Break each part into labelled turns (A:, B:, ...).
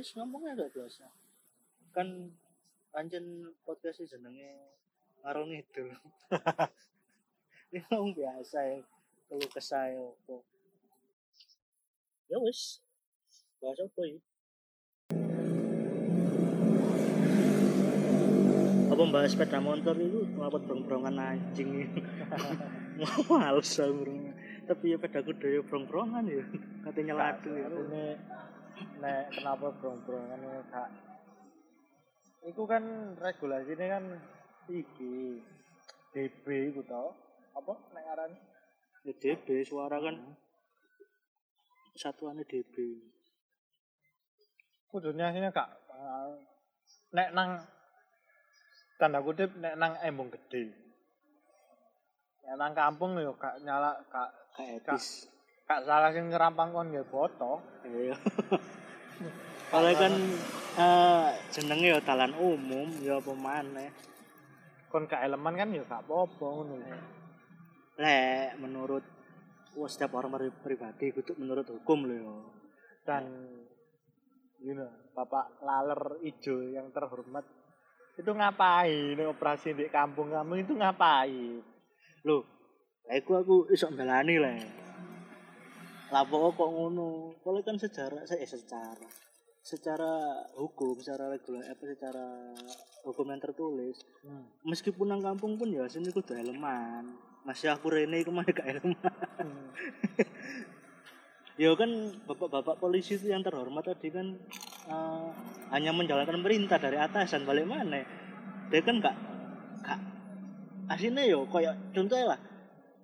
A: Wis ngomongnya gak biasa. Kan pancen podcast jenenge ngarung itu. Ini ngomong biasa ya. Kalau kesah ya apa. Ya wis. Bahas apa ya? Apa bahas sepeda motor itu ngapot brong-brongan anjing Mau males aku Tapi ya pedaku dhewe brong-brongan ya. Katanya ladu ya.
B: Ini nek kenapa brong-brongan ini kak Iku kan regulasinya kan iki DB iku tau apa nek aran
A: Ya DB suara kan satuannya DB.
B: kudune asline kak eh, nek nang tanda kutip nek nang embung gede nek nang kampung yo gak nyala kak Kak.
A: etis.
B: Kak salah sing ngerampang kon ya foto
A: Iya. Kalau kan eh jenenge ya talan umum ya apa maneh.
B: kon gak elemen kan ya gak apa-apa ngono
A: Lek menurut wah setiap orang pri- pribadi kudu menurut hukum loh ya.
B: dan you know, Bapak Laler Ijo yang terhormat itu ngapain operasi di kampung kamu itu ngapain
A: Loh, lah iku aku iso mbelani lah. Lapo kok ngono? Kalau kan secara saya eh, secara secara hukum, secara regular apa secara hukum yang tertulis.
B: Hmm.
A: meskipun nang kampung pun ya sini kudu eleman. Masih aku rene iku mah gak eleman. Ya kan bapak-bapak polisi itu yang terhormat tadi kan eh, hanya menjalankan perintah dari atasan balik mana? Dia kan gak gak aslinya yo kayak contohnya lah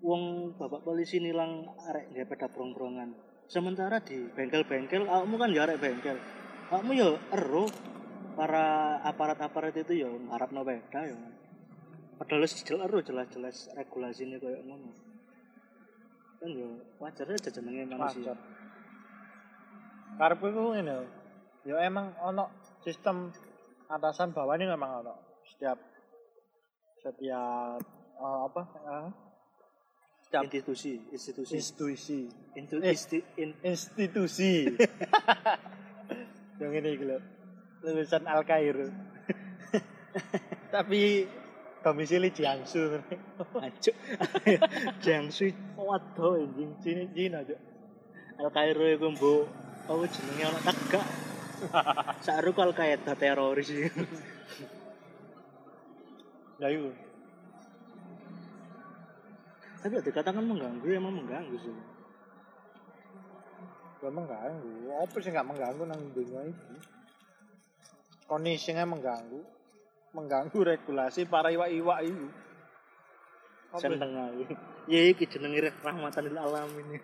A: wong bapak polisi nilang arek dia pada brong-brongan sementara di bengkel-bengkel kamu kan ya arek bengkel kamu yo ero para aparat-aparat itu yo harap no beda yo padahal jelas jelas-jelas regulasinya kayak ngono kan yo wajar aja jenenge manusia
B: Wajar. Ngene lho. Ya emang ono sistem atasan bawah ini memang ono. Setiap setiap eh, apa? eh, setiap
A: institusi institusi
B: institusi
A: Intu,
B: Eh.
A: isti, in,
B: institusi. Yang ini iki lho. Lulusan Al Kairo. Tapi domisili Jiangsu.
A: ajuk Jiangsu waduh anjing
B: Cina Cina aja.
A: Al Kairo iku mbok apa jenenge ana tegak Saru Al Qaeda teroris.
B: Nah itu.
A: Tapi ya dikatakan mengganggu emang mengganggu sih.
B: Gak mengganggu. Apa sih gak mengganggu nang dunia ini? Kondisinya mengganggu. Mengganggu regulasi para iwak-iwak itu.
A: Senteng ae. Ya iki jenenge rahmatan lil alamin.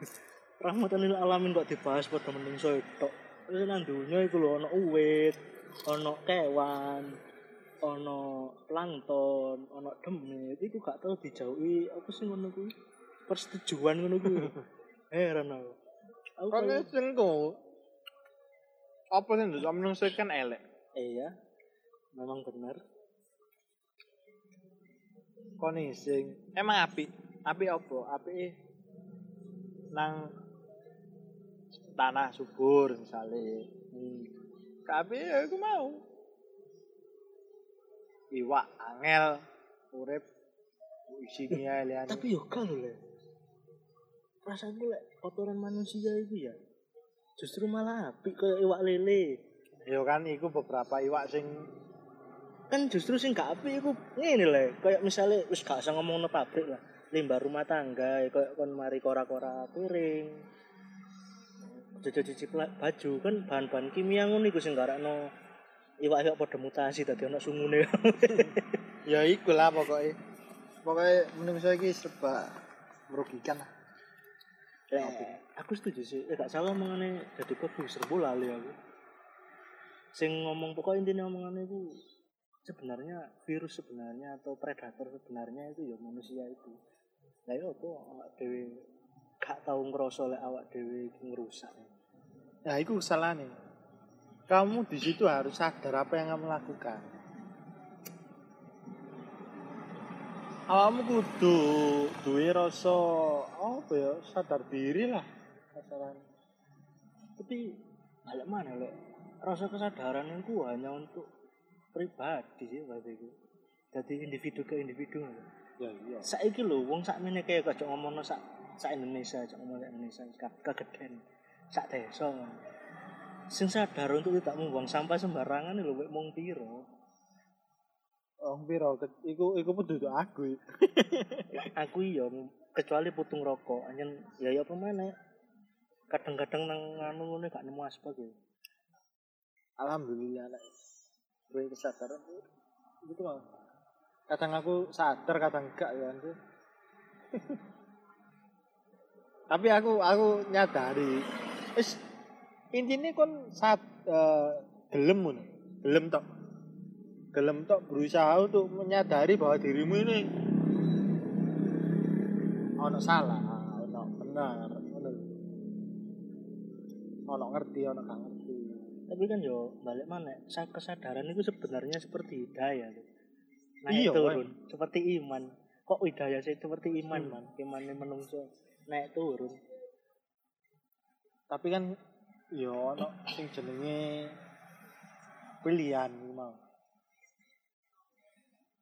A: rahmatan lil alamin kok dibahas pada menungso tok. Nang donya iku lho ana uwit, ana kewan, ana plankton, ana demit. Iku gak tau dijauhi apa sih ngono kuwi? Persetujuan ngono kuwi. Heran aku. Aku
B: Kan sing. Apa sih nduk menungso kan elek.
A: Iya, memang benar.
B: Kondisi emang api. Api apa? Api nang tanah subur misalnya.
A: Hmm.
B: Tapi ya aku mau. Iwak angel urip isinya liane.
A: Tapi yo kalau le. Perasaanku lek kotoran manusia itu ya justru malah apik kayak iwak lele.
B: Ya kan iku beberapa iwak sing
A: Kan justru sing gak apik iku ngene le, kayak misalnya wis gak usah ngomong pabrik lah, limbah rumah tangga kayak kon mari kora-kora piring. Cuci-cuci pla- baju kan bahan-bahan kimia ngono iku sing garakno iwak-iwak padha mutasi dadi ana sungune.
B: ya iku lah pokoknya. Pokoknya menungso iki serba merugikan lah.
A: Lek, aku setuju sih. Eh, gak salah omongannya jadi kopi serbu lali aku. Sing ngomong pokok intinya omongannya itu sebenarnya virus sebenarnya atau predator sebenarnya itu ya manusia itu. Lah yo apa awak dhewe gak tau ngerasa lek awak dhewe iki ngerusak.
B: Nah, itu salah nih. Kamu di situ harus sadar apa yang kamu lakukan. Awakmu kudu duwe rasa apa ya sadar diri lah. Masalah
A: Tapi balik mana lek rasa kesadaran itu hanya untuk pribadi sih berarti itu jadi individu ke individu
B: ya iya
A: saiki lho wong sak meneh kaya kok ngomongno sak sak Indonesia sak ngomong sak Indonesia sak kegeden sak desa. Sing sadar untuk tidak membuang sampah sembarangan lho wek mung piro?
B: Oh piro? Iku iku penduduk aku.
A: Aku iya kecuali putung rokok. Anjen ya ya apa kadang-kadang nang nganu ngene gak nemu asbak ya.
B: Alhamdulillah nek gue kesadaran gitu mah kadang aku sadar kadang enggak ya Andrew. tapi aku aku nyadari. Wis intinya kon saat eh, gelem ngono. Gelem tok. Gelem tok berusaha untuk menyadari bahwa dirimu ini ono salah ono benar ono ono ngerti ono gak ngerti.
A: Tapi kan yo balik mana sa- kesadaran itu sebenarnya seperti hidayah naik
B: Iya,
A: turun seperti iman. Kok hidayah sih seperti iman
B: Hmm.
A: man? Iman yang menungso naik turun.
B: Tapi kan yo ono sing jenenge pilihan mau.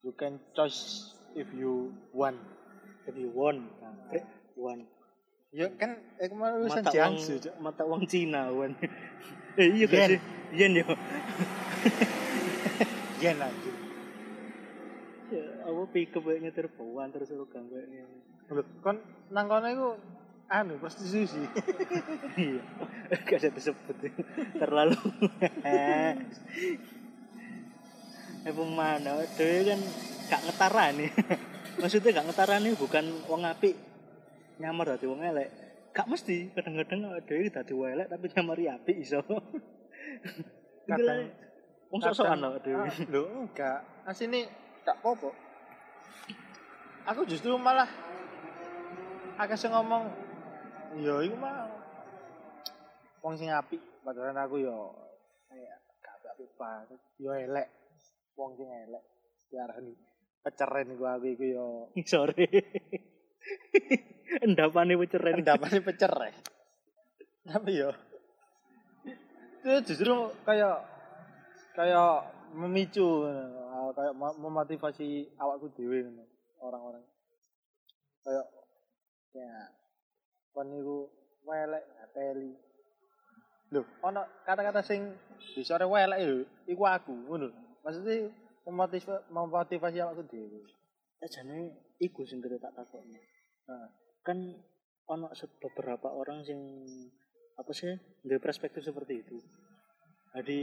B: You can choose if you want.
A: Jadi won nah, won
B: ya kan aku mau urusan Jiangsu
A: mata uang Cina won eh iya
B: Yen.
A: sih? Yen yo.
B: Yen anjing.
A: Ya, apa pikir nyetir bawaan terus lu ganggu
B: lho kon nang kono iku anu prostitusi
A: iya. Gak ada disebut terlalu. Emang mana dewe kan gak ngetarani. Maksudnya gak ngetarani bukan wong apik nyamar dadi wong elek. Gak mesti. Kadang-kadang dhewe dadi wong elek tapi nyamari apik iso.
B: Kadang-
A: wong sok-sokan awake dhewe.
B: Ah, lho enggak. Asine gak popo aku justru malah akeh sing ngomong ya iku mah wong sing apik padahal aku yo kayak gak apik banget yo elek wong sing elek diarani peceren iku aku iku yo
A: sore endapane weceren
B: endapane pecereh tapi yo itu justru kayak kayak memicu kayak memotivasi awakku ngono, orang-orang. Kayak ya kon niku welek ngateli lho ono kata-kata sing disore welek yo iku aku ngono. Maksudnya memotivasi memotivasi awakku dhewe.
A: Jane iku sing kira tak takokno
B: nah
A: kan se- beberapa orang sing apa sih dari perspektif seperti itu. Jadi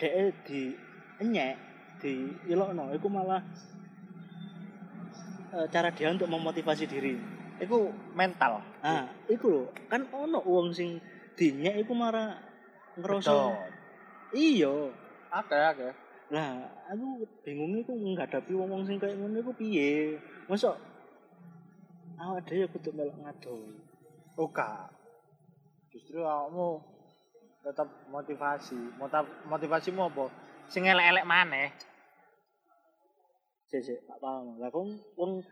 A: dia di enyek di ilokno itu malah eh, cara dia untuk memotivasi diri
B: iku mental
A: ah itu loh kan ono uang sing dinyek itu malah ngerasa
B: Betul.
A: iya
B: Oke, oke.
A: Lah, aku bingung iku nghadapi wong-wong sing kaya ngono iku piye? Mosok awak dhewe kudu melok ngado.
B: Oka. Justru awakmu tetap motivasi. Motiv motivasimu apa? Sing elek-elek maneh.
A: Sik sik, tak paham. Lah kok wong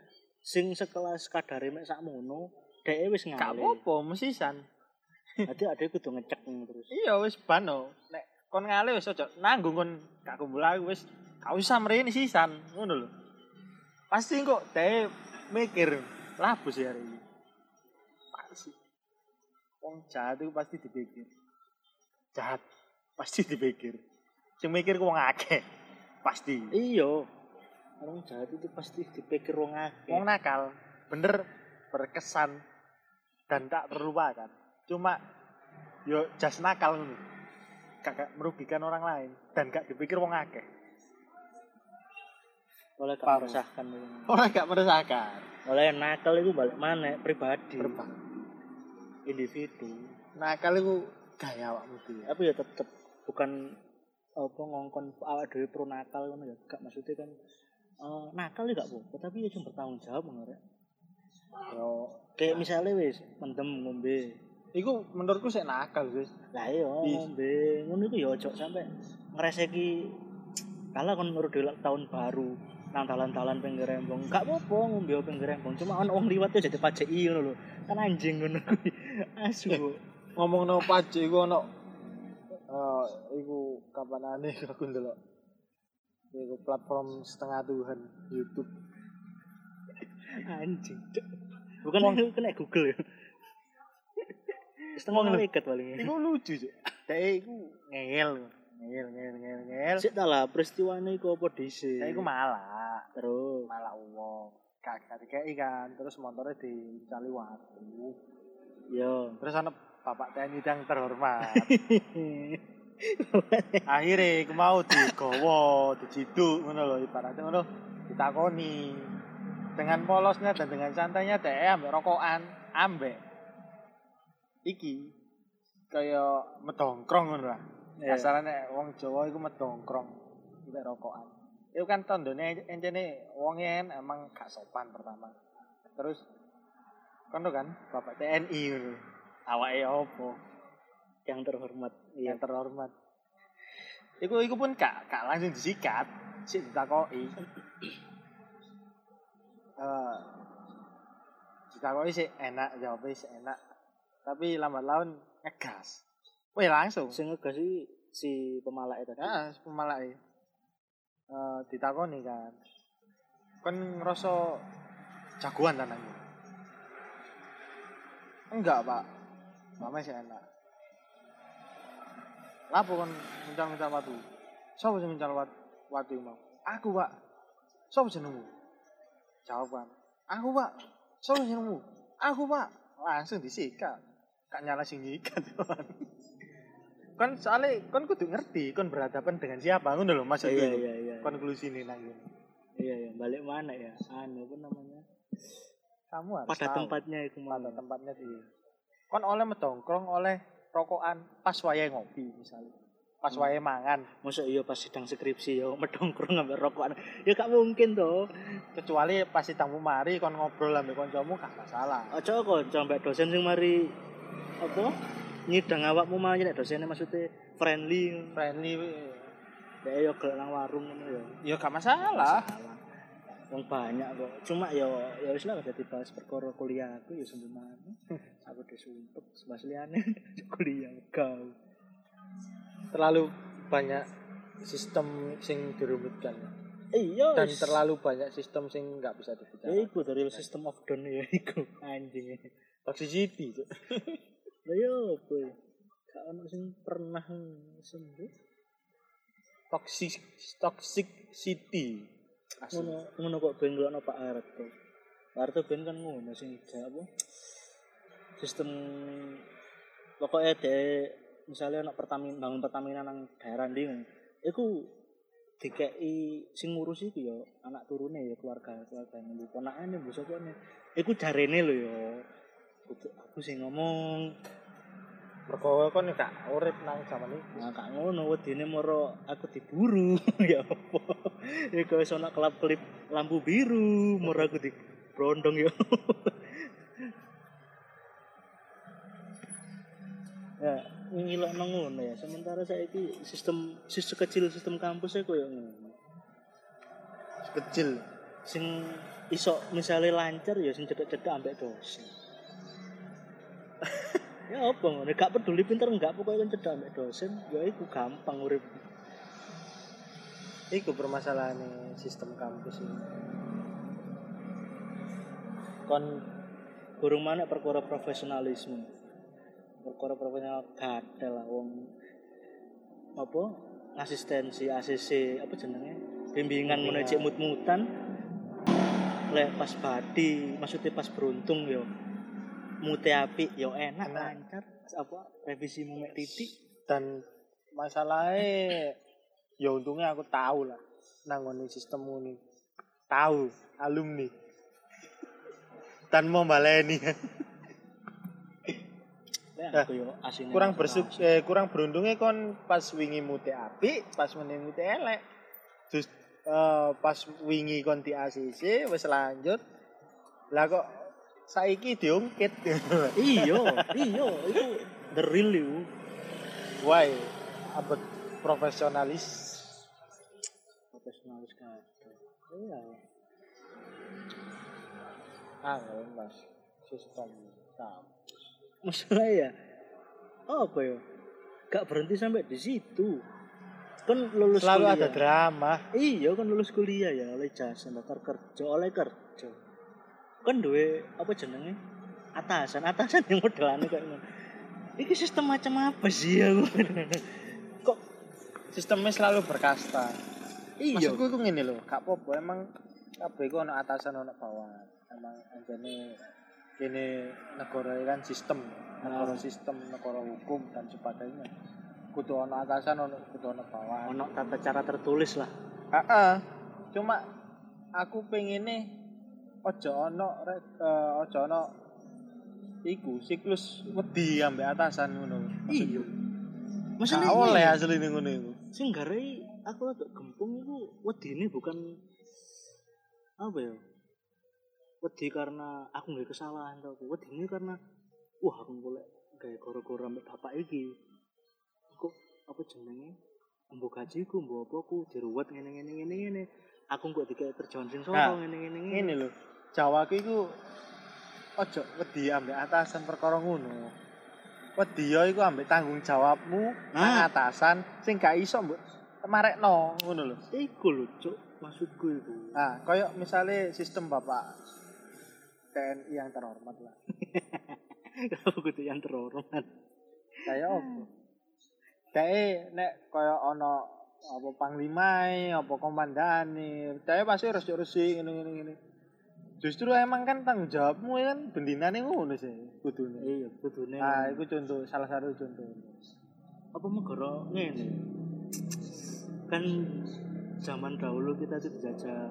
A: sing sekelas kadare mek sakmono, dhek wis
B: Gak
A: ngale.
B: apa-apa, mesisan.
A: Dadi ade kudu ngecek terus.
B: Iya wis bano. Nek kon ngale wis aja nanggung kon gak kumpul aku wis gak usah mrene sisan, ngono lho. Pasti kok dhek mikir labus ya hari ini. Pasti. Wong jahat itu pasti dipikir. Jahat pasti dipikir. Sing mikir ku wong akeh. Pasti.
A: Iya. Orang jahat itu pasti dipikir wong akeh.
B: Wong nakal bener berkesan dan tak terlupakan. Cuma yo jas nakal ngono. Kagak merugikan orang lain dan gak dipikir wong akeh.
A: Oleh gak meresahkan.
B: Orang gak meresahkan.
A: Oleh nakal iku balik mana pribadi,
B: Berbang.
A: individu.
B: Nakal itu gaya awakmu dhewe.
A: Tapi ya tetep bukan apa ngongkon awak dhewe pro nakal ngono ya. Gak maksudnya kan eh, nakal ya gak apa-apa, tapi ya cuma bertanggung jawab rek.
B: Yo
A: Kayak misalnya wis mendem ngombe.
B: iku menurutku sik nakal, guys.
A: Lah iya ngombe. Ngono iku ya ojo sampe ngreseki kala kon delok tahun baru nang dalan-dalan pinggir rembong. Gak apa-apa ngombe pinggir rembong, cuma ono wong liwat ya jadi pajeki ngono lho. Kan anjing ngono kuwi. Asu.
B: Ngomong no pajak iku ono eh iku kapan aneh aku ndelok. Iku platform setengah Tuhan YouTube.
A: Anjing. Bukan
B: Wong-
A: itu kena Google ya. Setengah
B: lho.
A: malaikat paling.
B: Iku lucu, Cuk. Dek iku ngeyel. Ngeyel, ngeyel, ngeyel, ngeyel.
A: Sik ta lah peristiwane iku apa dhisik.
B: Dek iku malah
A: terus.
B: malah wong. Kak dikei kan, terus motornya dicali watu.
A: Yo.
B: Terus ana Bapak TNI yang terhormat. Akhirnya aku mau digowo, diciduk ngono lho ibaratnya ngono ditakoni. Dengan polosnya dan dengan santainya dhek ambek rokokan, ambek iki kaya medongkrong ngono lah.
A: Iya.
B: Kasarane wong Jawa iku medongkrong ambek rokokan. Itu kan tandane encene wong yen emang gak sopan pertama. Terus kono kan Bapak TNI ngono. Awake opo?
A: Yang terhormat. Iya.
B: yang terhormat. Iku iku pun gak gak langsung disikat, sik ditakoki. Eh ditakoki sik enak, jawabnya sik enak. Tapi lambat laun ngegas. Wih langsung.
A: Sing ngegas si pemalak tadi.
B: Heeh, pemalake. Eh ditakoni kan. Kon ngerasa jagoan ta nang ngene? Enggak, Pak. Mama sih enak. Lapo kon nguncal-nguncal watu? Sopo sing nguncal wat watu mau? Aku, Pak. Sopo jenengmu? Jawab kan. Aku, Pak. Sopo jenengmu? Aku, Pak. Langsung disikat. Kak nyala sing nyikat. kon soalnya kon kudu ngerti kon berhadapan dengan siapa ngono lho maksudku.
A: Iya iya iya.
B: Konklusine nang ngene.
A: Iya iya, balik mana ya? Anu apa namanya?
B: Kamu harus
A: Pada
B: tahu.
A: tempatnya itu
B: pada
A: mana?
B: tempatnya di kon oleh medongkrong oleh rokokan pas wayahe ngopi misalnya pas
A: Hmm.
B: wayahe mangan
A: Masa iya pas sidang skripsi ya medongkrong ngambil rokokan. Ya gak mungkin toh.
B: kecuali pas tamu mari kon ngobrol ambek kancamu gak masalah
A: Aja kok sampai dosen sing mari apa? Nyidang awakmu malah nek dosennya maksudnya friendly.
B: friendly
A: Dek yo nang warung ngono ya.
B: ya gak masalah
A: Masalah. Yang banyak kok. Cuma ya ya wis lah udah dibahas perkara kuliah aku ya sembuh Aku disumpet sebas liyane kuliah kau.
B: terlalu banyak sistem sing dirumitkan
A: Iya.
B: dan terlalu banyak sistem sing nggak bisa
A: Ya
B: dibicarakan
A: iku dari system of down ya iku anjing.
B: toxicity Cuk.
A: Lah ya apa ya? Gak ono sing pernah sembuh.
B: toxic toxic city.
A: Ngono ngono kok ben ngelokno Pak Harto. Pak Harto ben kan ngono sing apa? Sistem pokoknya de misalnya anak Pertamina bangun Pertamina nang daerah kan. Iku dikei sing ngurus iku ya anak turune ya keluarga keluarga nang ponakane mbok sopone. Iku jarene lho ya. Aku sing ngomong
B: mergo kon gak urip nang zaman iki
A: Nah, kak ngono wedine moro aku diburu ya apa. Iku wis ana kelap-kelip lampu biru, moro aku di brondong ya. ya, ngilok nang ngono ya. Sementara saiki sistem sistem kecil sistem kampus e koyo ngono.
B: kecil
A: Sing iso misalnya lancar ya sing cedek-cedek ambek dosen. ya apa ngono, gak peduli pinter enggak pokoknya kan cedek ambek dosen, ya iku gampang urip.
B: Iku permasalahan sistem kampus ini.
A: kon burung mana perkara profesionalisme? Perkara profesional gadel lah wong. Apa? Asistensi ACC apa jenenge? Bimbingan
B: Bimbingan.
A: menuju mut-mutan. Lek pas badi maksudnya pas beruntung yo mute api yo enak lancar apa revisi mek titik
B: Dan masalahnya ya untungnya aku tahu lah nangoni sistem ini. Tahu alumni. Dan mau baleni.
A: ya yo asine
B: kurang bersuk eh, kurang beruntungnya kon pas wingi mute api, pas meneh mute elek. Terus eh, pas wingi kon di ACC wis lanjut. Lah kok saiki diungkit.
A: iya iya itu the real you
B: Why? Abet profesionalis.
A: profesionalis kabeh iya
B: Angel mas sistem kampus.
A: masalah ya apa ya gak berhenti sampai di situ kan lulus
B: selalu
A: kuliah.
B: ada drama
A: iya kan lulus kuliah ya oleh jasa daftar kerja oleh kerja kan duwe apa jenenge? Atasan. Atasan yang modelannya kayak ngono. Iki sistem macam apa sih ya kok
B: sistemnya selalu berkasta?
A: Iya.
B: Maksudku itu ngene lho gak apa-apa. Emang kabeh ku ono atasan ono bawahan emang anjane kene negara kan sistem negara
A: Ah.
B: sistem negara hukum dan sebagainya. Kudu ono atasan ono kudu ono bawahan
A: ono tata cara tertulis lah.
B: Heeh. Cuma aku pengene ojo ono rek- eh, ojo ono iku siklus wedi ambek atasan ngono.
A: iya. Masalah
B: oleh
A: ini
B: asli ning ngono iku.
A: sing garai aku rada gempung itu wedine bukan apa ya? Wedi karena aku nggak kesalahan tau wedine karena wah aku boleh kayak goro-goro ambek bapak iki. Kok apa jenenge? Mbok gajiku mbok apa ku diruwet ngene ngene ngene ngene aku kok dikek kerjaan sing
B: Nah,
A: soro ngene ngene ngene
B: Ngene lho. Jawa ki iku ojo wedi ambek atasan perkara ngono. Wedi ya iku ambek tanggung jawabmu nang
A: Ah.
B: atasan sing gak iso mbok marekno ngono lho.
A: iku lho cuk maksudku iku
B: Nah, koyo misalnya sistem Bapak TNI yang terhormat lah.
A: aku kudu yang terhormat
B: Kayak apa? Kayak nek kaya ana apa panglimae, apa komandane, kayak pasti harus resik ngene ngene ngene. Justru emang kan tanggung jawabmu kan bendinane ngono sih kudune.
A: iya kudune.
B: Nah, itu contoh salah satu contoh.
A: apa negara? Ngene. Kan zaman dahulu kita tuh dijajah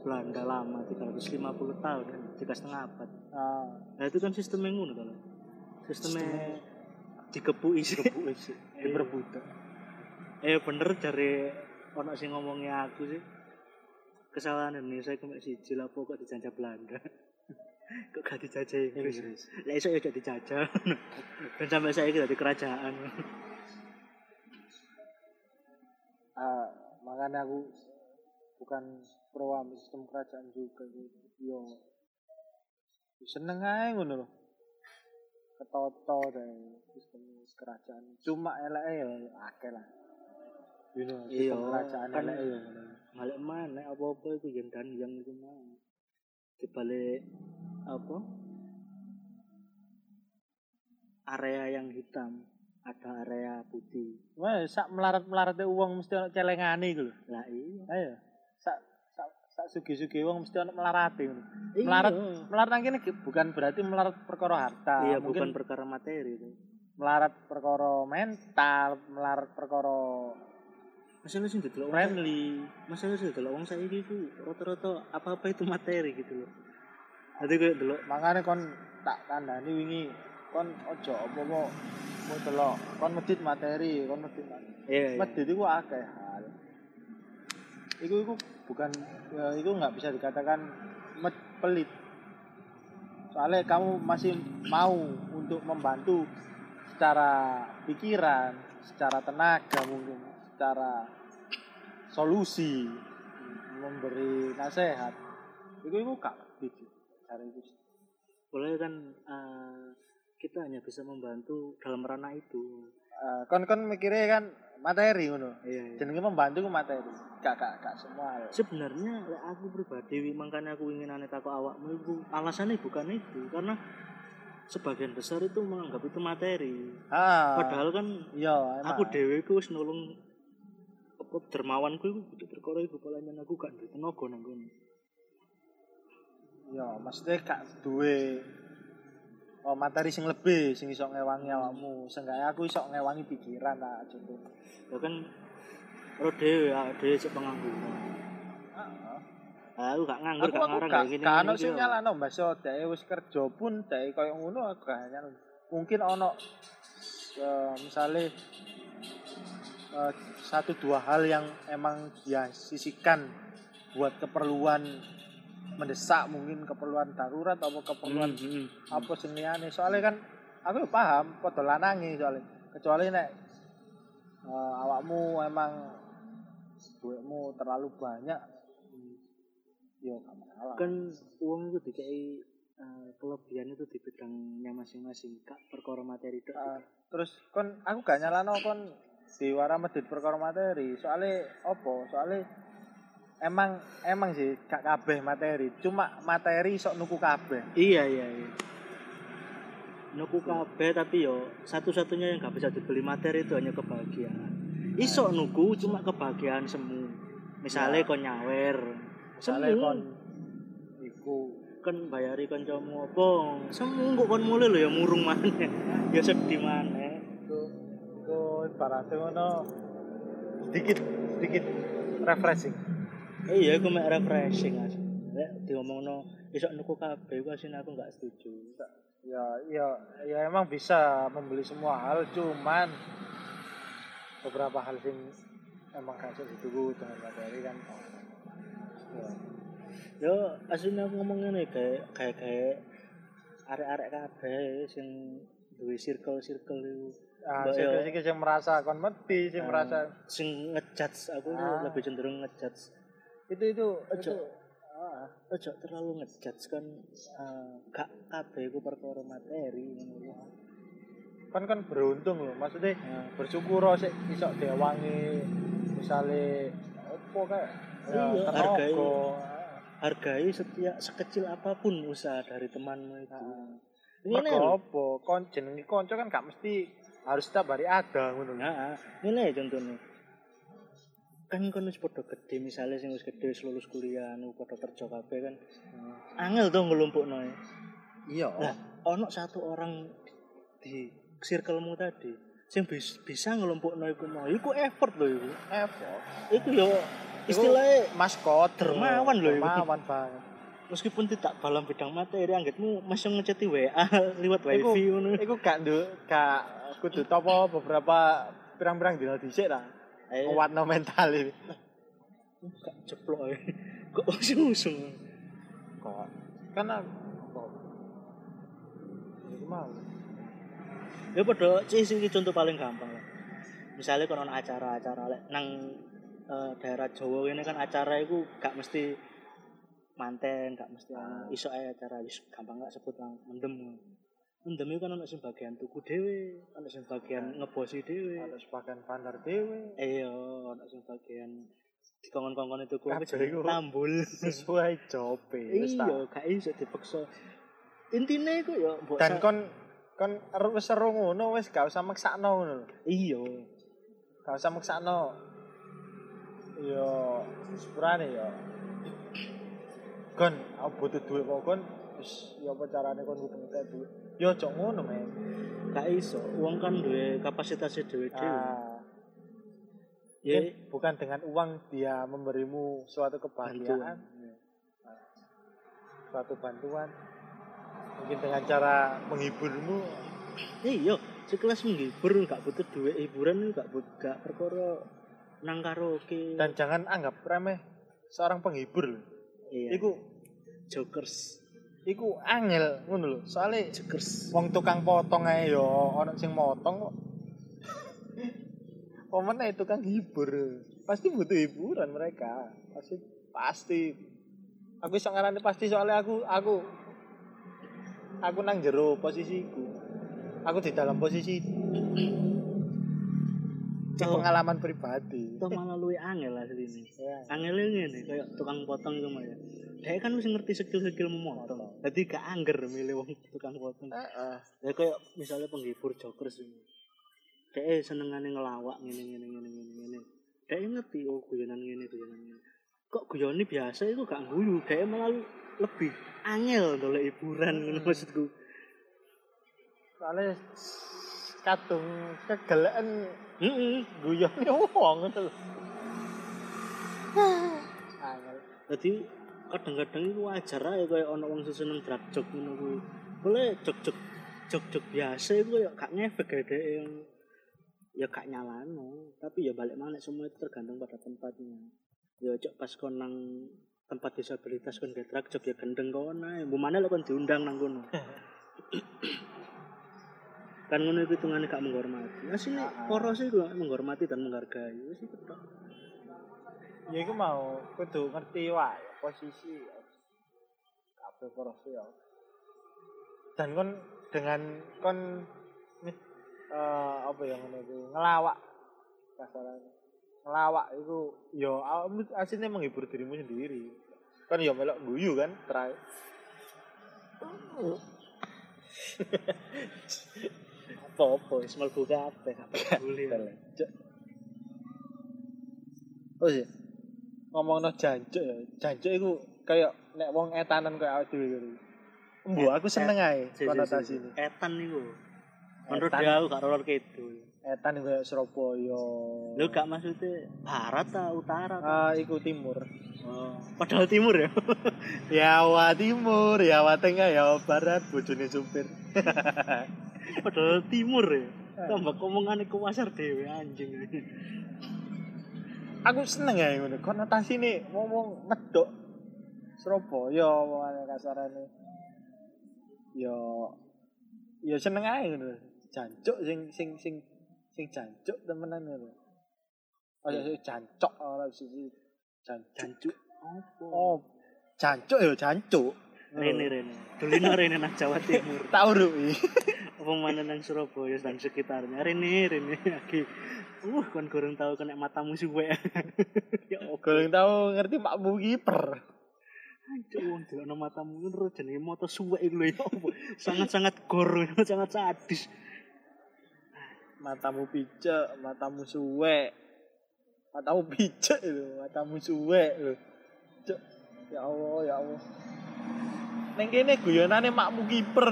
A: Belanda lama 350 tahun kan? Tiga setengah abad.
B: Ah,
A: nah itu kan sistemnya ngono kan sistemnya dikepui sih
B: kebuke sih,
A: Iya.
B: diperbudak.
A: eh bener dari ono sing ngomongnya aku sih kesalahan Indonesia itu mek siji lah kok dijajah Belanda kok gak dijajah
B: Inggris
A: lah iso ya gak dijajah dan sampai saya jadi kerajaan
B: Ah, makanya aku bukan pro sistem kerajaan juga. Yo seneng aja ngono loh. Ketoto dari sistem kerajaan. Cuma elek ya akeh lah.
A: Iya, kan-
B: ya ngono.
A: balik mana apa-apa itu yang dan yang itu mau dibalik apa area yang hitam ada area putih
B: Wah, sak melarat-melaratnya uang mesti ono celengane iku lho.
A: lah iya
B: Ayo. Sak sak sak sugi-sugi uang mesti ono melarate ngono.
A: Iya.
B: Melarat melarat nang kene bukan berarti melarat perkara harta.
A: iya bukan
B: Mungkin
A: perkara materi itu
B: melarat perkara mental, melarat perkara
A: masalah sih dulu
B: friendly.
A: masalah sih dulu orang saya itu rata-rata apa-apa itu materi gitu loh nanti gue dulu
B: Makanya kon tak kandani wingi kon ojo apa-apa mau delok kon medit materi, kon medit materi.
A: iya iya.
B: Medit iku akeh hal. Iku iku bukan ya, iku nggak bisa dikatakan med, pelit. Soalnya kamu masih mau untuk membantu secara pikiran, secara tenaga mungkin, secara solusi, memberi nasihat. Iku iku gak pelit. Cara itu.
A: boleh kan eh, kita hanya bisa membantu dalam ranah itu
B: Eh, kon kon mikirnya kan materi ngono.
A: iya, iya.
B: Jenenge membantu ku materi. Gak gak gak semua.
A: sebenarnya aku pribadi makanya aku ingin aneh takut awakmu itu alasannya bukan itu karena sebagian besar itu menganggap itu materi
B: Ah.
A: padahal kan
B: iya emang.
A: aku dewe ku wis nulung apa dermawanku iku kudu perkara iku paling aku gak duwe tenaga nang kono
B: Iya, maksudnya gak duwe oh, materi sing lebih sing iso ngewangi awakmu. Seenggaknya aku iso ngewangi pikiran lah contoh.
A: ya kan ro dhewe ya dhewe sik pengangguran Ah, aku gak nganggur gak ngarang
B: gak ono
A: gini
B: sing nyalano Mbak So, dhek wis kerja pun dhek koyo ngono aku gak nyalano. Mungkin ono eh, misalnya eh, satu dua hal yang emang dia sisihkan buat keperluan mendesak mungkin keperluan darurat atau keperluan
A: Hmm, hmm.
B: apa liyane soalnya kan aku ya paham padha lanange soalnya. Kecuali nek eh, awakmu emang duitmu terlalu banyak yo gak masalah.
A: Kan uang itu dikai eh, kelebihan itu di bidangnya masing-masing kak perkara materi itu
B: Ah, terus kon aku gak nyalano kon diwara medit perkara materi. Soalnya opo soalnya emang emang sih gak kabeh materi. Cuma materi sok nuku kabeh.
A: Iya iya iya. Nuku kabeh tapi yo satu-satunya yang gak bisa dibeli materi itu hanya kebahagiaan. Iso nuku cuma kebahagiaan semu. Misalnya
B: Ya.
A: kon nyawer semu.
B: kon iku.
A: Kan bayari kancamu apa? Semu kok kon mulai lho ya murung maneh. Ya sedih
B: iku ibaratnya ngono sedikit sedikit refreshing.
A: Eh, iya aku mek refreshing as lek diomongno iso nuku kabeh iku asine aku gak setuju.
B: Ya ya ya emang bisa membeli semua hal cuman beberapa hal sing emang kasih dituku dengan materi kan. Ya.
A: yo asline aku ngomong ngene kayak kayak kayak arek-arek kabeh sing duwe circle-circle iku
B: Ah, sing
A: yo.
B: sing sing merasa kon mati, sing
A: Ah.
B: merasa
A: sing ngejudge aku
B: Ah.
A: lebih cenderung ngejudge
B: itu itu
A: Ojo.
B: ah,
A: ojo terlalu ngejudge kan eh, gak kabeh iku perkara materi ngono
B: kan kan beruntung loh maksudnya
A: Nah,
B: bersyukur sih iso diwangi misale opo kayak ya,
A: Iya, hargai.
B: Ah.
A: hargai setiap sekecil apa pun usaha dari temanmu itu ini
B: Mergo
A: lho
B: apa? Kon jenenge kanca kan gak mesti harus setiap hari ada ngono.
A: nah ini contohnya kan kan wis padha gede misalnya sing wis gede lulus kuliah nu padha kerja kabeh kan angel tuh ngelumpukno
B: Iya.
A: Lah, ono satu orang di circlemu tadi sing bis- bisa ngelompokno iku mau iku effort lho iku
B: effort.
A: iku yo istilahnya
B: maskot
A: Dermawan lho iku.
B: Dermawan banget.
A: meskipun tidak dalam bidang materi anggitmu masih ngeceti WA lewat wifi ngono
B: Iku gak nduk gak kudu topo beberapa pirang-pirang dina dhisik lah.
A: Eh,
B: Kuatno mental ini.
A: gak jeplok kok usung-usung
B: Kok kan kok. Iku mau.
A: ya padha iki contoh paling gampang misalnya kalau acara-acara lek nang eh, daerah Jawa ini kan acara itu gak mesti manten gak mesti anu. iso acara wis gampang gak sebut nang mendem mendem itu kan ono sing bagian tuku dhewe ono sing bagian ngebosi dhewe
B: Ada sebagian bandar dhewe.
A: iya ono sing bagian dikongkon-kongkon itu
B: Kabeh
A: kuwi
B: iku.
A: tambul
B: Sesuai jobe. wis ta.
A: iya gak iso dipaksa intine iku ya mbok
B: Dan kon kon wis seru ngono wis gak usah maksakno ngono lho.
A: iya
B: Gak usah maksakno. Yo sepurane yo. Kon aku butuh duit kok kon wis yo apa carane kon ngekek duit. Yo cok ngono men.
A: gak iso. Wong kan duwe kapasitasnya dhewe-dhewe
B: Ah,
A: ya
B: bukan dengan uang dia memberimu suatu kebahagiaan,
A: bantuan.
B: Suatu bantuan. Mungkin dengan cara menghiburmu.
A: iya sekelas menghibur gak butuh duit hiburan gak butuh gak perkara nang karaoke.
B: Dan jangan anggap remeh seorang penghibur.
A: Iya.
B: Iku
A: jokers
B: iku angel ngono lho. Soale
A: jokers
B: wong tukang potong ae yo ana sing motong kok. Pomene tukang hibur. Pasti butuh hiburan mereka. Pasti pasti. Aku iso ngarani pasti soalnya aku aku aku nang jero posisiku. Aku di dalam posisi Ini pengalaman pribadi.
A: itu malah luwe angel asli ini
B: Ya.
A: angelnya ngene kayak tukang potong gitu ya dia kan wis ngerti skill-skill memotong jadi gak angger milih wong tukang potong.
B: Heeh.
A: ya kayak misalnya penghibur jokers ini. Dia senengane ngelawak ngene ngene ngene ngene ngene. Dia ngerti oh guyonan ngene guyonan ngene. Kok guyoni biasa itu gak guyu dia malah lebih angel dolek hiburan ngono maksudku.
B: Soalnya kadung kegelekan
A: heeh
B: guyone wong ngono lho. Angel.
A: Kadang-kadang itu wajar aja kayak ono wong sing seneng drag jog ngono kuwi. Boleh jog-jog jog-jog biasa itu ya gak ngefek gede yang ya gak nyalano. Tapi ya balik mana semua itu tergantung pada tempatnya. Ya cok pas kon nang tempat disabilitas kon drag jog ya gendeng kono ae. Mbok mana lo kon diundang nang kono. Kan ngono itu hitungannya gak menghormati. Asli poros itu menghormati dan menghargai. Itu tok.
B: Ya iku mau kudu ngerti wae posisi ya. kabeh porsi ya dan kon dengan kon eh, apa ya ngono iku ngelawak kasarannya ngelawak itu yo awakmu aslinya menghibur dirimu sendiri kan yo melok guyu kan
A: Apa-apa wis mlebu kabeh, gak peduli.
B: Cek. Oh sih. Ngomongno jancuk ya. Jancuk iku kayak nek wong etanan kayak awake dhewe gitu. Mbok aku seneng ae
A: Si, si, si,
B: konotasi
A: si.
B: ini.
A: Etan niku. Menurut dia aku gak rolor kidul.
B: Etan iku kayak Surabaya.
A: Lu gak maksudnya barat ta utara ta?
B: Ah, iku timur.
A: Oh, padahal timur ya.
B: Jawa Timur, Jawa Tengah, Jawa Barat, bojone supir.
A: padahal timur ya. Tambah omongan iku wasar dhewe anjing.
B: Aku seneng ya ngono. Konotasi nih ngomong medok Surabaya ngomongane kasarane. Yo yo seneng ae ngono. Jancuk sing sing sing sing jancuk temenan ngono. Aja sing jancok ora siji jancuk.
A: Apa?
B: Oh, jancuk yo jancuk.
A: Rene Rene. Dolino Rene nang Jawa Timur.
B: Tak urui.
A: Apa mana nang Surabaya dan sekitarnya. Rene Rene lagi. Uh, kon goreng tahu kena matamu suwe. ya Allah.
B: Goreng tau ngerti makmu kiper.
A: Cuk wong delokno matamu ngono jenenge moto suwek iku lho ya. Sangat-sangat gor, sangat sadis.
B: Matamu picek, matamu suwek. Matamu picek lho, matamu suwek lho. Cuk, ya Allah, ya Allah. Neng kene guyonane makmu kiper.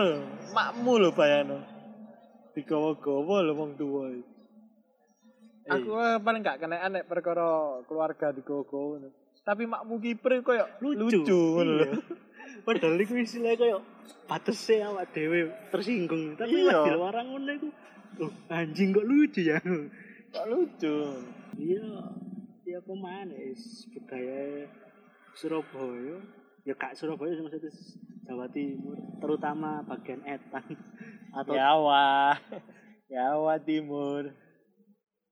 B: Makmu lho bayano. Digawa-gawa lho wong tuwa iki. Aku eh, paling gak kena nek perkara keluarga digawa-gawa ngono. Tapi makmu kiper koyo lucu,
A: lucu, iya. Padahal iku istilahnya koyo batese awak dhewe tersinggung. Tapi
B: Iya.
A: iya. di luar ngono iku oh, anjing kok lucu ya.
B: Kok lucu.
A: Iya, ya ke mana is budaya Surabaya. Ya kak Surabaya sih maksudnya Jawa Timur, terutama bagian Etan atau
B: Jawa. Jawa Timur.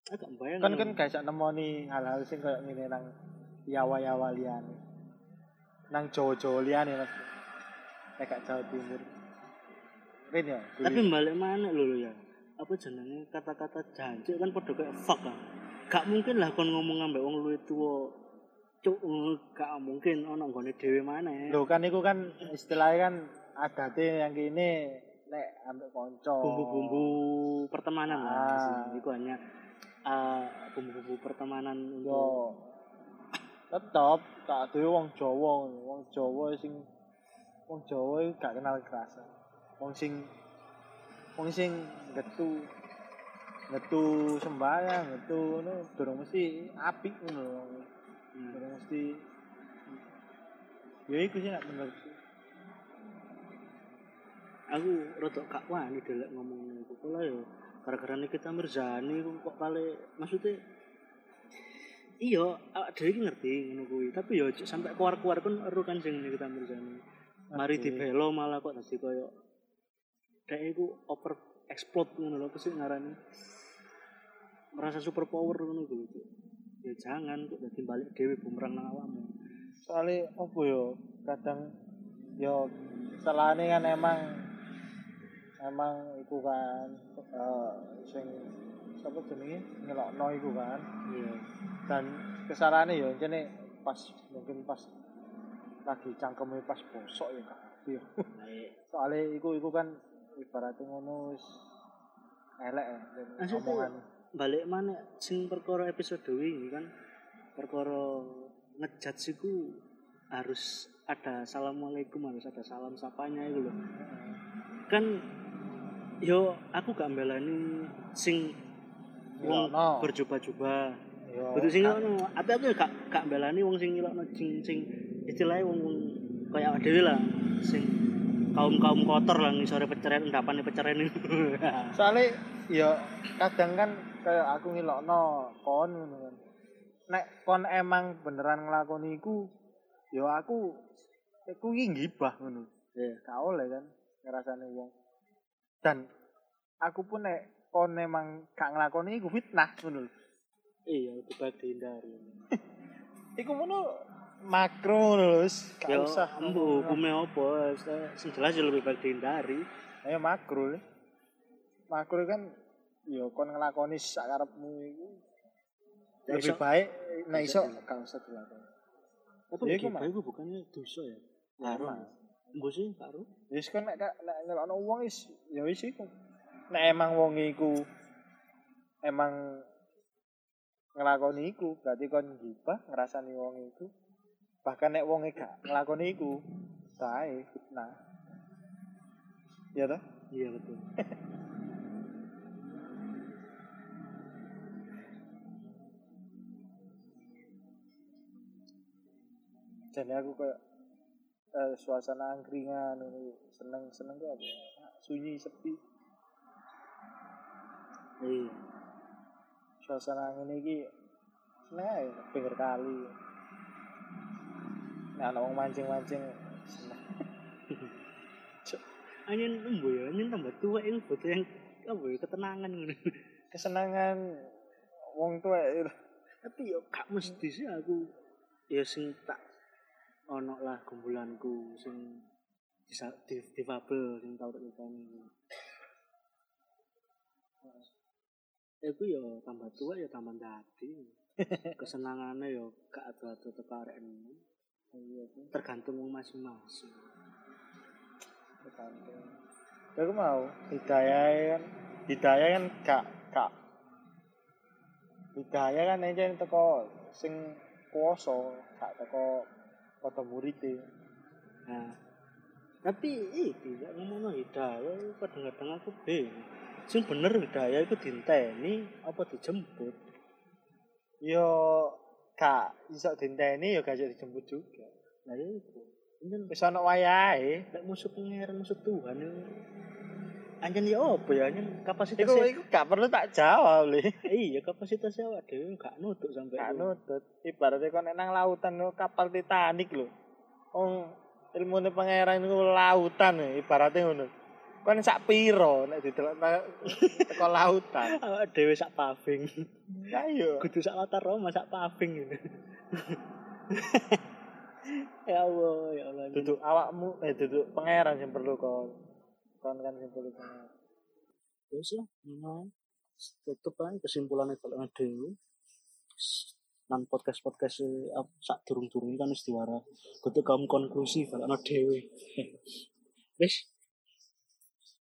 A: Agak bayang
B: kan kan gak iso nemoni hal-hal sing koyo ngene nang Yawa-yawa liyane. Nang Jawa-Jawa liyane Mas. Gak Jawa Timur. Rin ya.
A: tapi balik mana lho ya apa jenenge kata-kata janji kan padha kayak fuck kan gak mungkin lah kon ngomong ambek wong luwih tuwa cuk ngono gak mungkin ono nggone dhewe maneh
B: Lho kan iku kan istilahnya kan adate yang kene nek ambek kanca.
A: bumbu-bumbu pertemanan lah
B: Ah.
A: sih. itu hanya uh, bumbu-bumbu pertemanan
B: Yo.
A: untuk
B: Tetep tak duwe wong Jawa, wong Jawa sing wong Jawa gak kenal kerasa. Wong sing wong sing getu getu sembayang, getu ngono durung mesti apik ngono.
A: Hmm.
B: Durung mesti Ya iku sih nek menurutku.
A: aku rada gak wani delek ngomong iku kala yo gara-gara Nikita Mirzani kok kali maksudnya iya awak dhewe ngerti ngono kuwi. Tapi yo cuk sampai keluar-keluar kan eru kan sing Nikita Mirzani. Mari
B: Ngerti.
A: dibelo malah kok dadi koyo dek iku over explode ngono lho apa sih ngarani? Merasa super power ngono kuwi cuk. Ya jangan kok dadi balik dhewe bumerang nang awakmu.
B: Soalnya apa yo kadang yo salahane kan emang emang iku kan eh sing sapa jenenge? Ngelokno iku kan.
A: Iya.
B: Dan kesalahannya yo jane pas mungkin pas lagi cangkeme pas bosok ya kak. Yo
A: baik
B: soalnya iku iku kan ibaratnya ngono wis elek ya omongan.
A: balik mana sing perkara episode ini kan perkara ngejat siku harus ada assalamualaikum harus ada salam sapanya itu loh kan yo aku gak mbelani sing wong
B: Ngilokno.
A: berjubah-jubah
B: yo
A: betul sing ngono. Tapi aku gak gak mbelani wong sing ngilokno sing sing istilahnya wong wong kayak dhewe lah sing kaum kaum kotor lah ngisore peceren endapane peceren itu
B: soalnya ya kadang kan kayak aku ngilokno kon ngono kan. Nek kon emang beneran nglakoni iku ya aku iki ngibah ngono.
A: Iya.
B: gak oleh kan ngrasane wong dan aku pun nek kon emang gak nglakoni iku fitnah ngono
A: iya itu baik dihindari.
B: Iku ngono makro wis gak
A: ya
B: usah.
A: embu hukumnya apa? Sing jelas ya lebih baik dihindari.
B: Ayo makro makro kan ya kon nglakoni sak karepmu iku. Lebih
A: iso-
B: baik nek
A: iso.
B: Gak usah dilakoni.
A: Tapi
B: Ya,
A: ya,
B: iku, Mas.
A: itu bukannya dosa ya?
B: Haram.
A: Mbok sih karo.
B: Wis kan nek nek ngelokno wong is ya wis iku. Nek emang wong iku emang ngelakoni iku, berarti kon gibah ngrasani wong iku. Bahkan nek wong gak ngelakoni iku, bae fitnah. Ya toh?
A: Iya betul.
B: Jadi aku kayak eh, suasana angkringan ini seneng-seneng tuh apa? ya? Sunyi sepi.
A: Iya.
B: Suasana ini iki seneng pinggir kali. Nek ana wong mancing-mancing seneng.
A: Anyen embo ya, anyen tambah tua itu butuh yang apa ya ketenangan ngono.
B: Kesenangan wong tuwa itu.
A: Tapi yo gak mesti sih aku ya sing tak ono lah kumpulanku sing disa, di, difabel sing tau tak lakoni. Ya aku yo tambah tua ya tambah dadi. Kesenangannya yo gak ada-ada enom.
B: Iya sih.
A: Tergantung masing-masing.
B: tergantung. Ya aku mau hidayah kan hidayah kan gak gak hidayah kan aja yang teko sing poso gak teko foto murid
A: Nah, tapi iki ya ngomongno hidayah kadang-kadang aku bingung. Sing bener hidayah iku dinteni apa dijemput?
B: yo gak iso dinteni yo gak iso dijemput juga
A: Nah ya iku. Anjen
B: wis ana wayahe
A: lek musuh pangeran musuh Tuhan itu anjen ya apa ya? Anjen kapasitas
B: iku iku gak perlu tak jawab li.
A: Iya kapasitas awak dhewe gak nutuk sampai
B: gak nutut ibaratnya kon nang lautan lho, kapal Titanic lho. Wong ilmune pangeran iku lautan lho, ibaratnya ngono. Kon sak piro nek didelok teko lautan?
A: Awak dhewe sak paving.
B: ayo
A: Kudu sak latar Roma sak paving. Gitu. ya Allah, ya Allah.
B: duduk awakmu eh duduk pangeran yang perlu kon kan perlu pangeran
A: Terus ya, nah, tutup aja kesimpulannya kalau dhewe. Nan podcast podcast sak durung durung kan istiwara. Kudu kamu konklusi kalau dhewe. Wis,